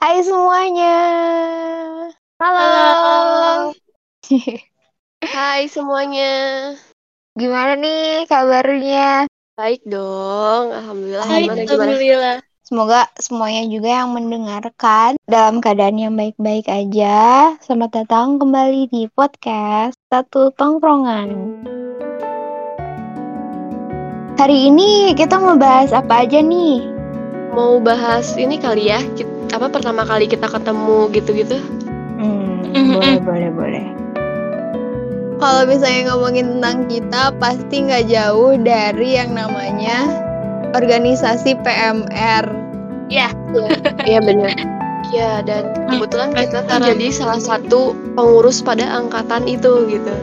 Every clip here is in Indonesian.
Hai semuanya. Halo. Halo. Hai semuanya. Gimana nih kabarnya? Baik dong. Alhamdulillah. Baik, Gimana gimana? Alhamdulillah. Semoga semuanya juga yang mendengarkan dalam keadaan yang baik-baik aja. Selamat datang kembali di podcast Satu Tongkrongan. Hari ini kita mau bahas apa aja nih? Mau bahas ini kali ya. Kit- apa pertama kali kita ketemu gitu-gitu? Hmm, boleh, boleh, boleh. Kalau misalnya ngomongin tentang kita, pasti nggak jauh dari yang namanya organisasi PMR. Ya, Iya benar. Iya dan kebetulan kita jadi salah satu pengurus pada angkatan itu gitu.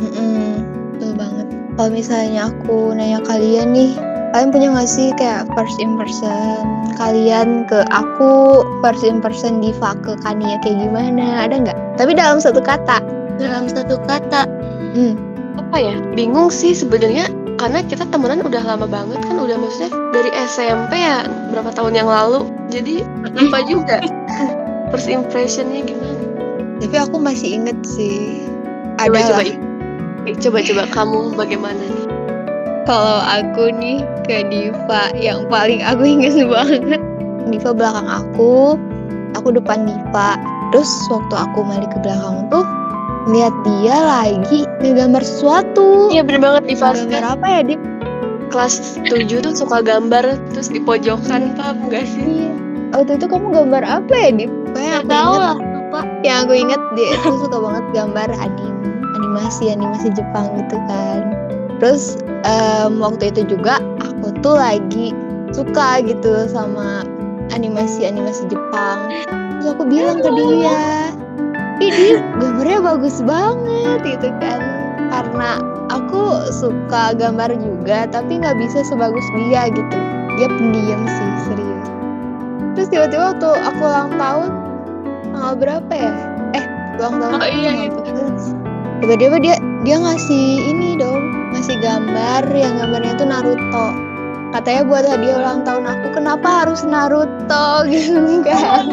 Mm-mm, betul banget. Kalau misalnya aku nanya kalian nih, kalian punya nggak sih kayak first impression kalian ke aku, first impression Diva ke Kania kayak gimana? Ada nggak? Tapi dalam satu kata. dalam satu kata. Hmm. Apa ya? Bingung sih sebenarnya karena kita temenan udah lama banget kan udah maksudnya dari SMP ya berapa tahun yang lalu. Jadi lupa juga. First impressionnya gimana? Tapi aku masih inget sih. Coba Ada coba. lah. Coba coba kamu bagaimana nih? Kalau aku nih ke Diva yang paling aku inget banget. Diva belakang aku, aku depan Diva. Terus waktu aku balik ke belakang tuh lihat dia lagi ngegambar sesuatu. Iya bener banget di fase Gambar apa ya, Dip? kelas 7 tuh suka gambar terus di pojokan paham gak sih? Iya. Waktu itu kamu gambar apa ya, Dip? Kayak aku tahu inget, lah, lupa. yang aku inget dia itu suka banget gambar anim, animasi, animasi Jepang gitu kan. Terus em, waktu itu juga aku tuh lagi suka gitu sama animasi-animasi Jepang. Terus aku bilang ke dia, dia gambarnya bagus banget gitu kan. Karena aku suka gambar juga, tapi nggak bisa sebagus dia gitu. Dia pendiam sih, serius. Terus tiba-tiba waktu aku ulang tahun, tanggal berapa ya? Eh, ulang tahun Oh, iya. 14. Tiba-tiba dia dia ngasih ini dong, ngasih gambar yang gambarnya tuh Naruto. Katanya buat hadiah ulang tahun aku, kenapa harus Naruto gitu kan?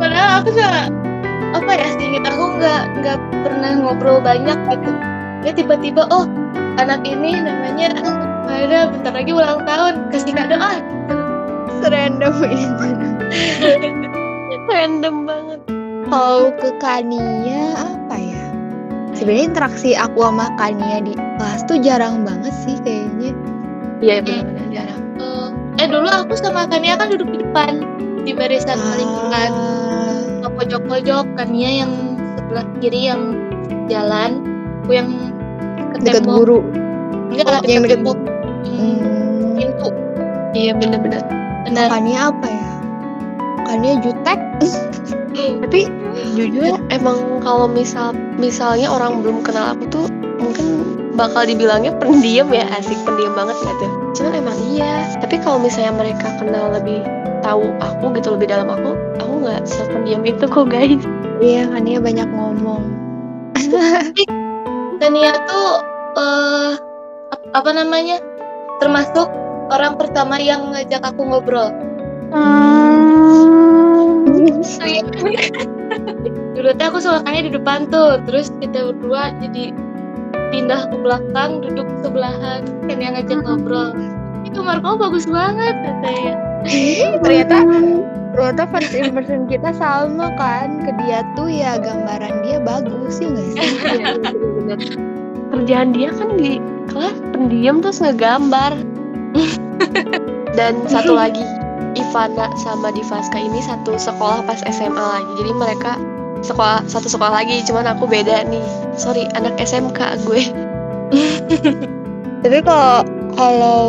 Padahal aku juga apa ya singkat aku nggak nggak pernah ngobrol banyak gitu. Dia tiba-tiba oh anak ini namanya ada bentar lagi ulang tahun kasih kado ah Serandom itu. Random banget. Kalau ke Kania ya? Sebenarnya interaksi aku sama Kania di kelas tuh jarang banget sih kayaknya. Iya benar-benar jarang. Eh, eh dulu aku sama Kania kan duduk di depan di barisan paling depan Ah, ke pojok-pojok Kania yang sebelah kiri yang jalan aku yang ke deket tembok guru. enggak Oh, deket yang deket tembok Hmm, Hmm, pintu Iya benar-benar. benar Kania apa ya? Kania jutek. Tapi jujur emang kalau misal misalnya orang belum kenal aku tuh mungkin bakal dibilangnya pendiam ya asik pendiam banget gak tuh cuman emang iya tapi kalau misalnya mereka kenal lebih tahu aku gitu lebih dalam aku aku nggak sependiam itu kok guys. Iya, Kania banyak ngomong. Kania tuh ap- apa namanya termasuk orang pertama yang ngajak aku ngobrol dulu tuh aku sama Kania di depan tuh terus kita berdua jadi pindah ke belakang duduk sebelahan Kania ngajak ngobrol. Ini kamar kamu bagus banget katanya ternyata ternyata first impression kita sama kan ke dia tuh ya gambaran dia bagus ya nggak sih? Iya, kerjaan dia kan di kelas pendiam terus ngegambar. Dan satu lagi Ivana sama Divaska ini satu sekolah pas SMA lagi. Jadi mereka sekolah satu sekolah lagi cuman aku beda nih. Sorry anak SMK gue. Tapi kalau kalau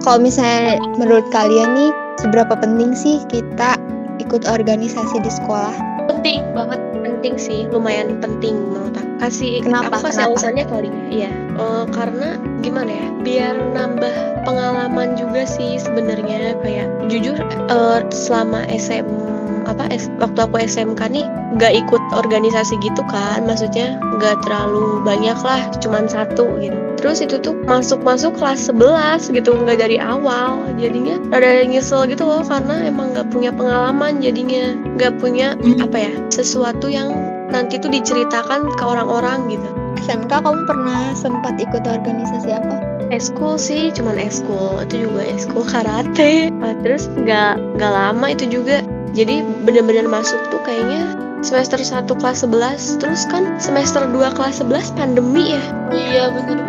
kalau misalnya menurut kalian nih seberapa penting sih kita ikut organisasi di sekolah? Penting banget penting sih. Lumayan penting menurut aku. Kasih Kenapa? aku kasih Kenapa? alasannya kali. Ya iya. Eh, karena gimana ya biar nambah pengalaman juga sih sebenarnya kayak jujur eh, selama SMA apa S- waktu aku SMK nih nggak ikut organisasi gitu kan maksudnya nggak terlalu banyak lah cuman satu gitu. Terus itu tuh masuk-masuk kelas 11 gitu nggak dari awal jadinya rada nyesel gitu loh karena emang nggak punya pengalaman jadinya nggak punya apa ya sesuatu yang nanti tuh diceritakan ke orang-orang gitu SMK kamu pernah sempat ikut organisasi apa? eskul sih cuman eskul itu juga eskul karate. Nah, terus nggak nggak lama itu juga. Jadi benar-benar masuk tuh kayaknya semester 1 kelas 11 terus kan semester 2 kelas 11 pandemi ya? Iya bener.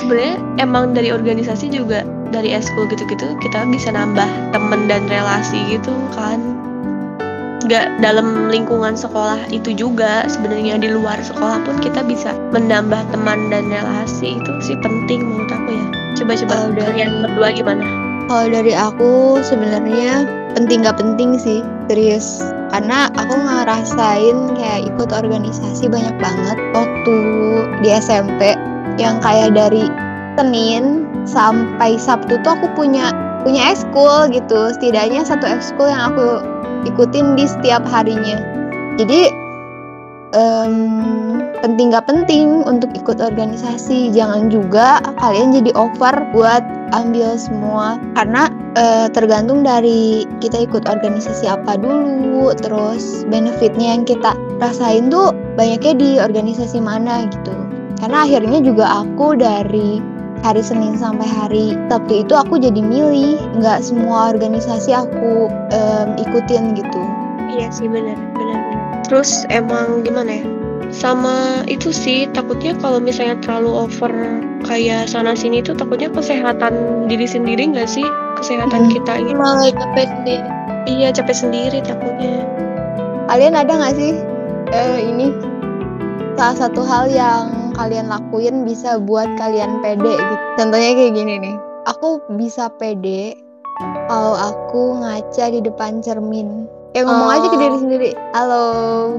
Sebenarnya emang dari organisasi juga dari eskul gitu-gitu kita bisa nambah temen dan relasi gitu kan nggak dalam lingkungan sekolah itu juga. Sebenarnya di luar sekolah pun kita bisa menambah teman dan relasi. Itu sih penting menurut aku ya. Coba-coba Kalau dari- kalian berdua gimana? Kalau dari aku sebenarnya penting gak penting sih, serius. Karena aku ngerasain kayak ikut organisasi banyak banget waktu di SMP yang kayak dari Senin sampai Sabtu tuh aku punya punya ekskul gitu. Setidaknya satu ekskul yang aku ikutin di setiap harinya. Jadi em, penting gak penting untuk ikut organisasi. Jangan juga kalian jadi over buat ambil semua karena eh, tergantung dari kita ikut organisasi apa dulu terus benefitnya yang kita rasain tuh banyaknya di organisasi mana gitu karena akhirnya juga aku dari hari Senin sampai hari Sabtu itu aku jadi milih. Nggak semua organisasi aku em, ikutin gitu. Iya sih benar benar benar. Terus emang gimana ya? Sama itu sih takutnya kalau misalnya terlalu over kayak sana sini tuh takutnya kesehatan diri sendiri nggak sih? Kesehatan Hmm. kita gitu malah capek sendiri. Iya capek sendiri takutnya. Kalian ada nggak sih eh, ini? Salah satu hal yang kalian lakuin bisa buat kalian pede gitu. Contohnya kayak gini nih. Aku bisa pede kalau aku ngaca di depan cermin. Kayak ngomong aja ke Oh. diri sendiri halo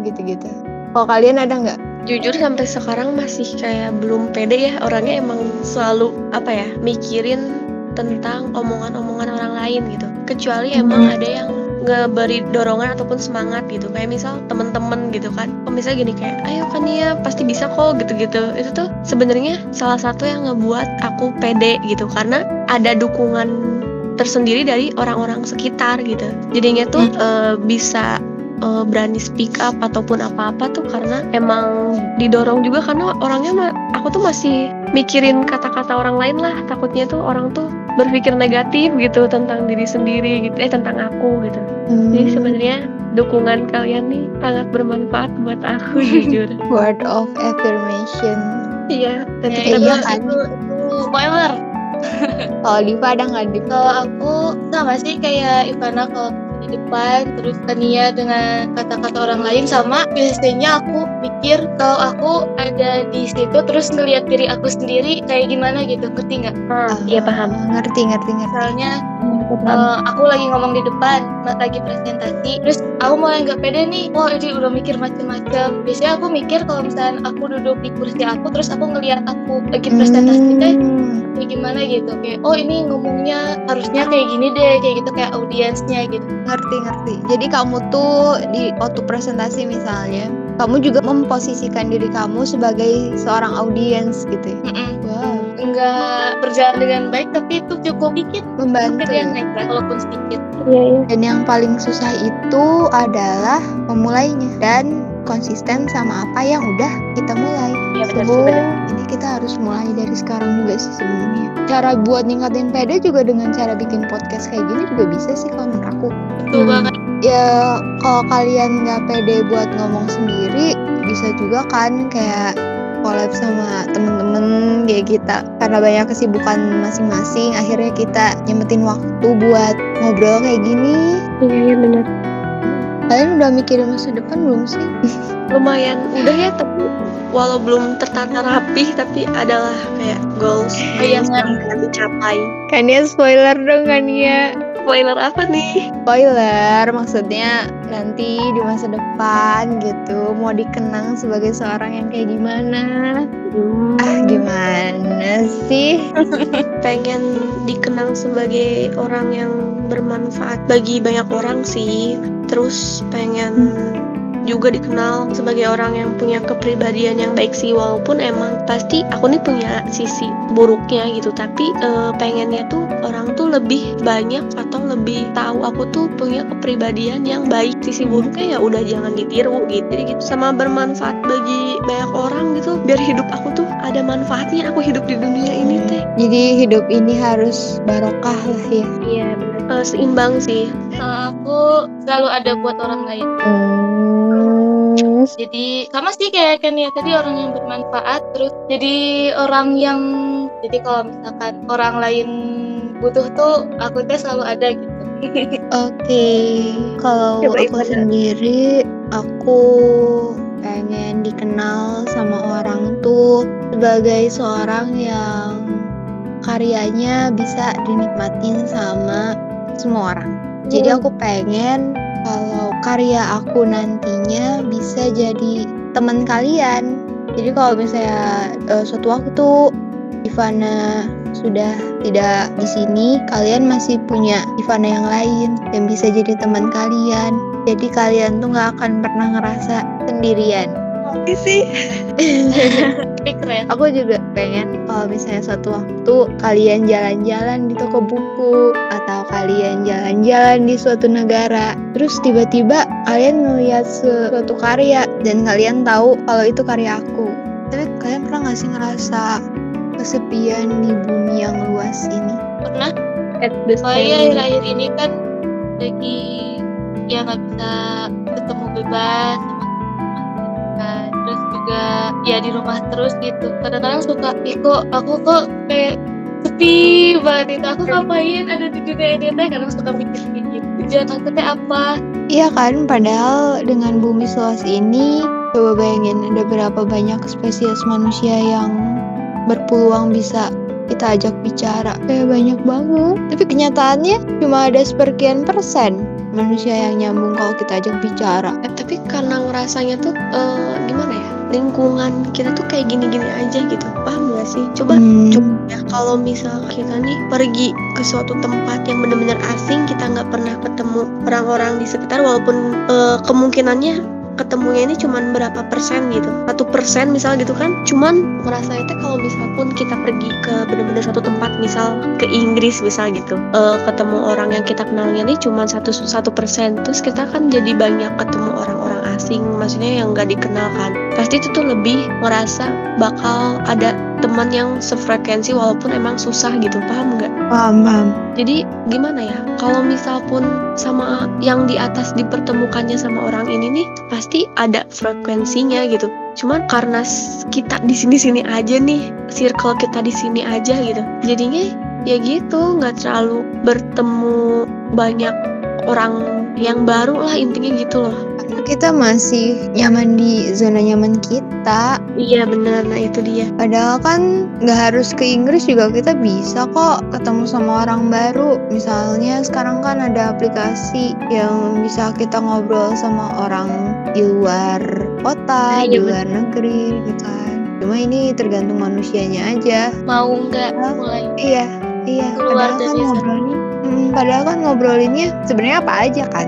gitu-gitu. Kalau kalian ada nggak? Jujur sampai sekarang masih kayak belum pede ya. Orangnya emang selalu apa ya mikirin tentang omongan-omongan orang lain gitu. Kecuali emang ada yang ngeberi dorongan ataupun semangat gitu. Kayak misal temen-temen gitu kan. Oh, misalnya gini kayak ayo kan ya pasti bisa kok gitu-gitu. Itu tuh sebenarnya salah satu yang ngebuat aku pede gitu. Karena ada dukungan tersendiri dari orang-orang sekitar gitu. Jadinya tuh eh, bisa eh, berani speak up ataupun apa-apa tuh karena emang didorong juga. Karena orangnya aku tuh masih mikirin kata-kata orang lain lah. Takutnya tuh orang tuh berpikir negatif gitu tentang diri sendiri gitu eh tentang aku gitu. Jadi sebenarnya dukungan kalian nih sangat bermanfaat buat aku jujur. Word of affirmation. Iya nanti Ya, kita iya itu, itu spoiler. Kalau Diva ada nggak Diva? Kalau aku sama sih kayak Ivana kalau di depan terus Tania dengan kata-kata orang lain sama. Biasanya aku pikir kalau aku ada di situ terus ngelihat diri aku sendiri kayak gimana gitu. Ngerti nggak? Ah, iya paham. Ah, ngerti ngerti ngerti. Misalnya eh, aku lagi ngomong di depan lagi presentasi terus aku mulai nggak pede nih. Wah ini udah mikir macam-macam. Biasanya aku mikir kalau misalnya aku duduk di kursi aku terus aku ngelihat aku lagi presentasi deh Hmm. Kayak gimana gitu. Kayak oh ini ngomongnya harusnya kayak gini deh kayak gitu kayak audiensnya gitu. Ngerti ngerti. Jadi kamu tuh di waktu presentasi misalnya kamu juga memposisikan diri kamu sebagai seorang audiens gitu ya? Mm-mm. wow nggak berjalan dengan baik tapi itu cukup dikit. Membantu ya. naik walaupun sedikit. Iya iya. Dan yang paling susah itu adalah memulainya dan konsisten sama apa yang udah kita mulai. Iya benar So, benar. ini kita harus mulai dari sekarang juga sih sebenarnya. Cara buat ningkatin pede juga dengan cara bikin podcast kayak gini juga bisa sih kalau menurut aku. Betul Hmm. banget. Ya kalau kalian nggak pede buat ngomong sendiri bisa juga kan kayak collab sama temen-temen kayak kita karena banyak kesibukan masing-masing akhirnya kita nyempetin waktu buat ngobrol kayak gini. Iya iya benar. Kalian udah mikirin masa depan belum sih? Lumayan udah ya tapi walau belum tertata rapi tapi adalah kayak goals goals Bayangan. yang akan dicapai. Kan ya spoiler dong kan ya Spoiler apa nih? Spoiler, maksudnya nanti di masa depan gitu mau dikenang sebagai seorang yang kayak gimana? Ah, gimana sih? Pengen dikenang sebagai orang yang bermanfaat bagi banyak orang sih. Terus pengen juga dikenal sebagai orang yang punya kepribadian yang baik sih walaupun emang pasti aku nih punya sisi buruknya gitu tapi eh, pengennya tuh orang tuh lebih banyak lebih tahu aku tuh punya kepribadian yang baik. Sisi buruknya ya udah jangan ditiru gitu. Jadi gitu sama bermanfaat bagi banyak orang gitu. Biar hidup aku tuh ada manfaatnya aku hidup di dunia ini teh. Jadi hidup ini harus barokah lah ya. iya benar. Seimbang sih. Sama aku selalu ada buat orang lain. Hmm, Jadi sama sih kayak Kenia tadi orang yang bermanfaat terus jadi orang yang jadi kalau misalkan orang lain butuh tuh aku teh selalu ada gitu. Oke, kalau Coba aku sendiri, aku pengen dikenal sama orang tuh sebagai seorang yang karyanya bisa dinikmatin sama semua orang. Jadi aku pengen kalau karya aku nantinya bisa jadi teman kalian. Jadi kalau misalnya eh, suatu waktu Ivana sudah tidak di sini, kalian masih punya Ivana yang lain yang bisa jadi teman kalian. Jadi kalian tuh nggak akan pernah ngerasa sendirian. sih Tapi keren. Aku juga pengen kalau misalnya suatu waktu kalian jalan-jalan di toko buku atau kalian jalan-jalan di suatu negara, terus tiba-tiba kalian melihat suatu karya dan kalian tahu kalau itu karya aku. Tapi kalian pernah nggak sih ngerasa kesepian di bumi yang luas ini? Pernah at the soalnya akhir-akhir ini kan lagi ya nggak bisa ketemu bebas sama teman kan. Terus juga ya di rumah terus gitu. Kadang-kadang suka, ih kok aku kok kayak sepi banget itu. Aku ngapain ada di dunia ini teh? Kadang suka mikir gitu. Tujuan aku teh apa? Iya kan, padahal dengan bumi seluas ini, coba bayangin ada berapa banyak spesies manusia yang berpeluang bisa kita ajak bicara. Kayak banyak banget. Tapi kenyataannya cuma ada seperkian persen manusia yang nyambung kalau kita ajak bicara. Eh, tapi karena ngerasanya tuh eh, gimana ya lingkungan kita tuh kayak gini-gini aja gitu paham gak sih coba Hmm. coba ya kalau misal kita nih pergi ke suatu tempat yang benar-benar asing kita nggak pernah ketemu orang-orang di sekitar walaupun eh, kemungkinannya ketemunya ini cuman berapa persen gitu. Satu persen misal gitu kan. Cuman ngerasa itu kalau misal pun kita pergi ke benar-benar satu tempat misal ke Inggris misal gitu eh, ketemu orang yang kita kenalnya nih cuman satu satu persen. Terus kita kan jadi banyak ketemu orang-orang asing maksudnya yang nggak dikenal kan. Pasti itu tuh lebih ngerasa bakal ada teman yang sefrekuensi walaupun emang susah gitu paham nggak? Paham, paham. jadi gimana ya? Kalau misal pun sama yang di atas dipertemukannya sama orang ini nih pasti ada frekuensinya gitu. Cuman karena kita di sini sini aja nih circle kita di sini aja gitu. Jadinya ya gitu nggak terlalu bertemu banyak orang yang baru lah intinya gitu loh kita masih nyaman di zona nyaman kita. iya bener nah itu dia Padahal kan nggak harus ke Inggris juga kita bisa kok ketemu sama orang baru. Misalnya sekarang kan ada aplikasi yang bisa kita ngobrol sama orang di luar kota, Iya, di luar negeri gitu kan. Cuma ini tergantung manusianya aja. Mau nggak mulai? Iya, iya. Keluar Padahal kan dari zona. ngobrolnya, Hmm, padahal kan ngobrolinnya sebenarnya apa aja kan.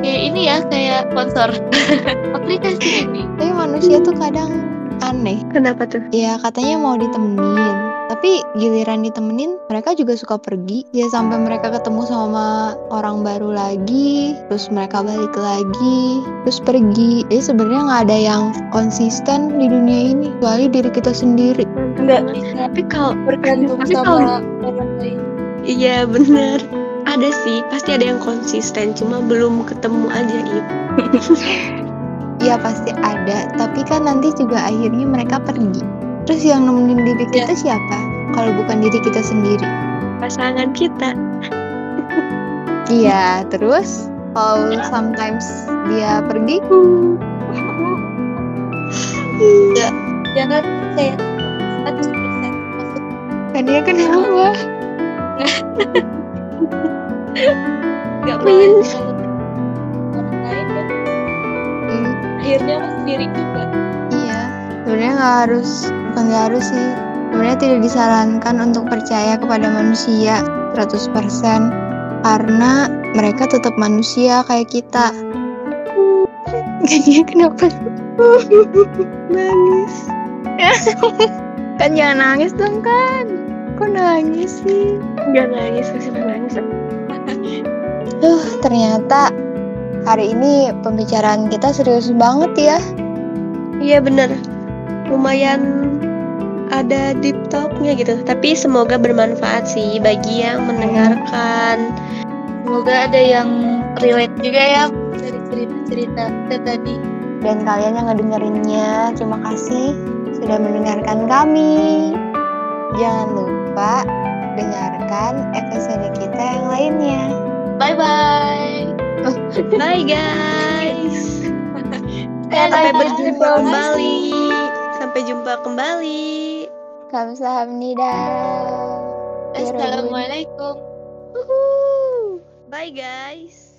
Kayak ini ya kayak sponsor aplikasi ini. Tapi manusia tuh kadang aneh. kenapa tuh Ya katanya mau ditemenin Tapi giliran ditemenin mereka juga suka pergi Ya sampai mereka ketemu sama orang baru lagi Terus mereka balik lagi Terus pergi Jadi sebenarnya nggak ada yang konsisten di dunia ini Kecuali diri kita sendiri Nggak bisa tapi kalau bergantung sama orang lain. Iya bener Ada sih Pasti ada yang konsisten Cuma belum ketemu aja Ip. Ya pasti ada Tapi kan nanti juga akhirnya mereka pergi. Terus yang nemenin diri kita siapa? Kalau bukan diri kita sendiri. Pasangan kita. Iya terus? Kalau sometimes dia pergi? Jangan percaya 100% maksud Kan dia kenapa? Nggak boleh kalau orang lain kan Hmm, akhirnya aku sendiri juga. Iya sebenarnya nggak harus bukan nggak harus sih. Sebenarnya tidak disarankan untuk percaya kepada manusia 100% karena mereka tetap manusia kayak kita. Gania kenapa? Nangis. Kan jangan nangis dong kan kok nangis sih Gak nangis, masih nangis. Duh, ternyata hari ini pembicaraan kita serius banget ya. Iya bener, lumayan ada deep talknya gitu. Tapi semoga bermanfaat sih bagi yang mendengarkan. semoga ada yang relate juga ya dari cerita-cerita kita tadi Dan kalian yang ngedengerinnya, terima kasih sudah mendengarkan kami. Jangan lupa dengarkan episode kita yang lainnya. bye bye Bye guys. Bye, Sampai bye. berjumpa kembali. Sampai jumpa kembali. Kamsahamnida. assalamualaikum Uhuh. Bye guys.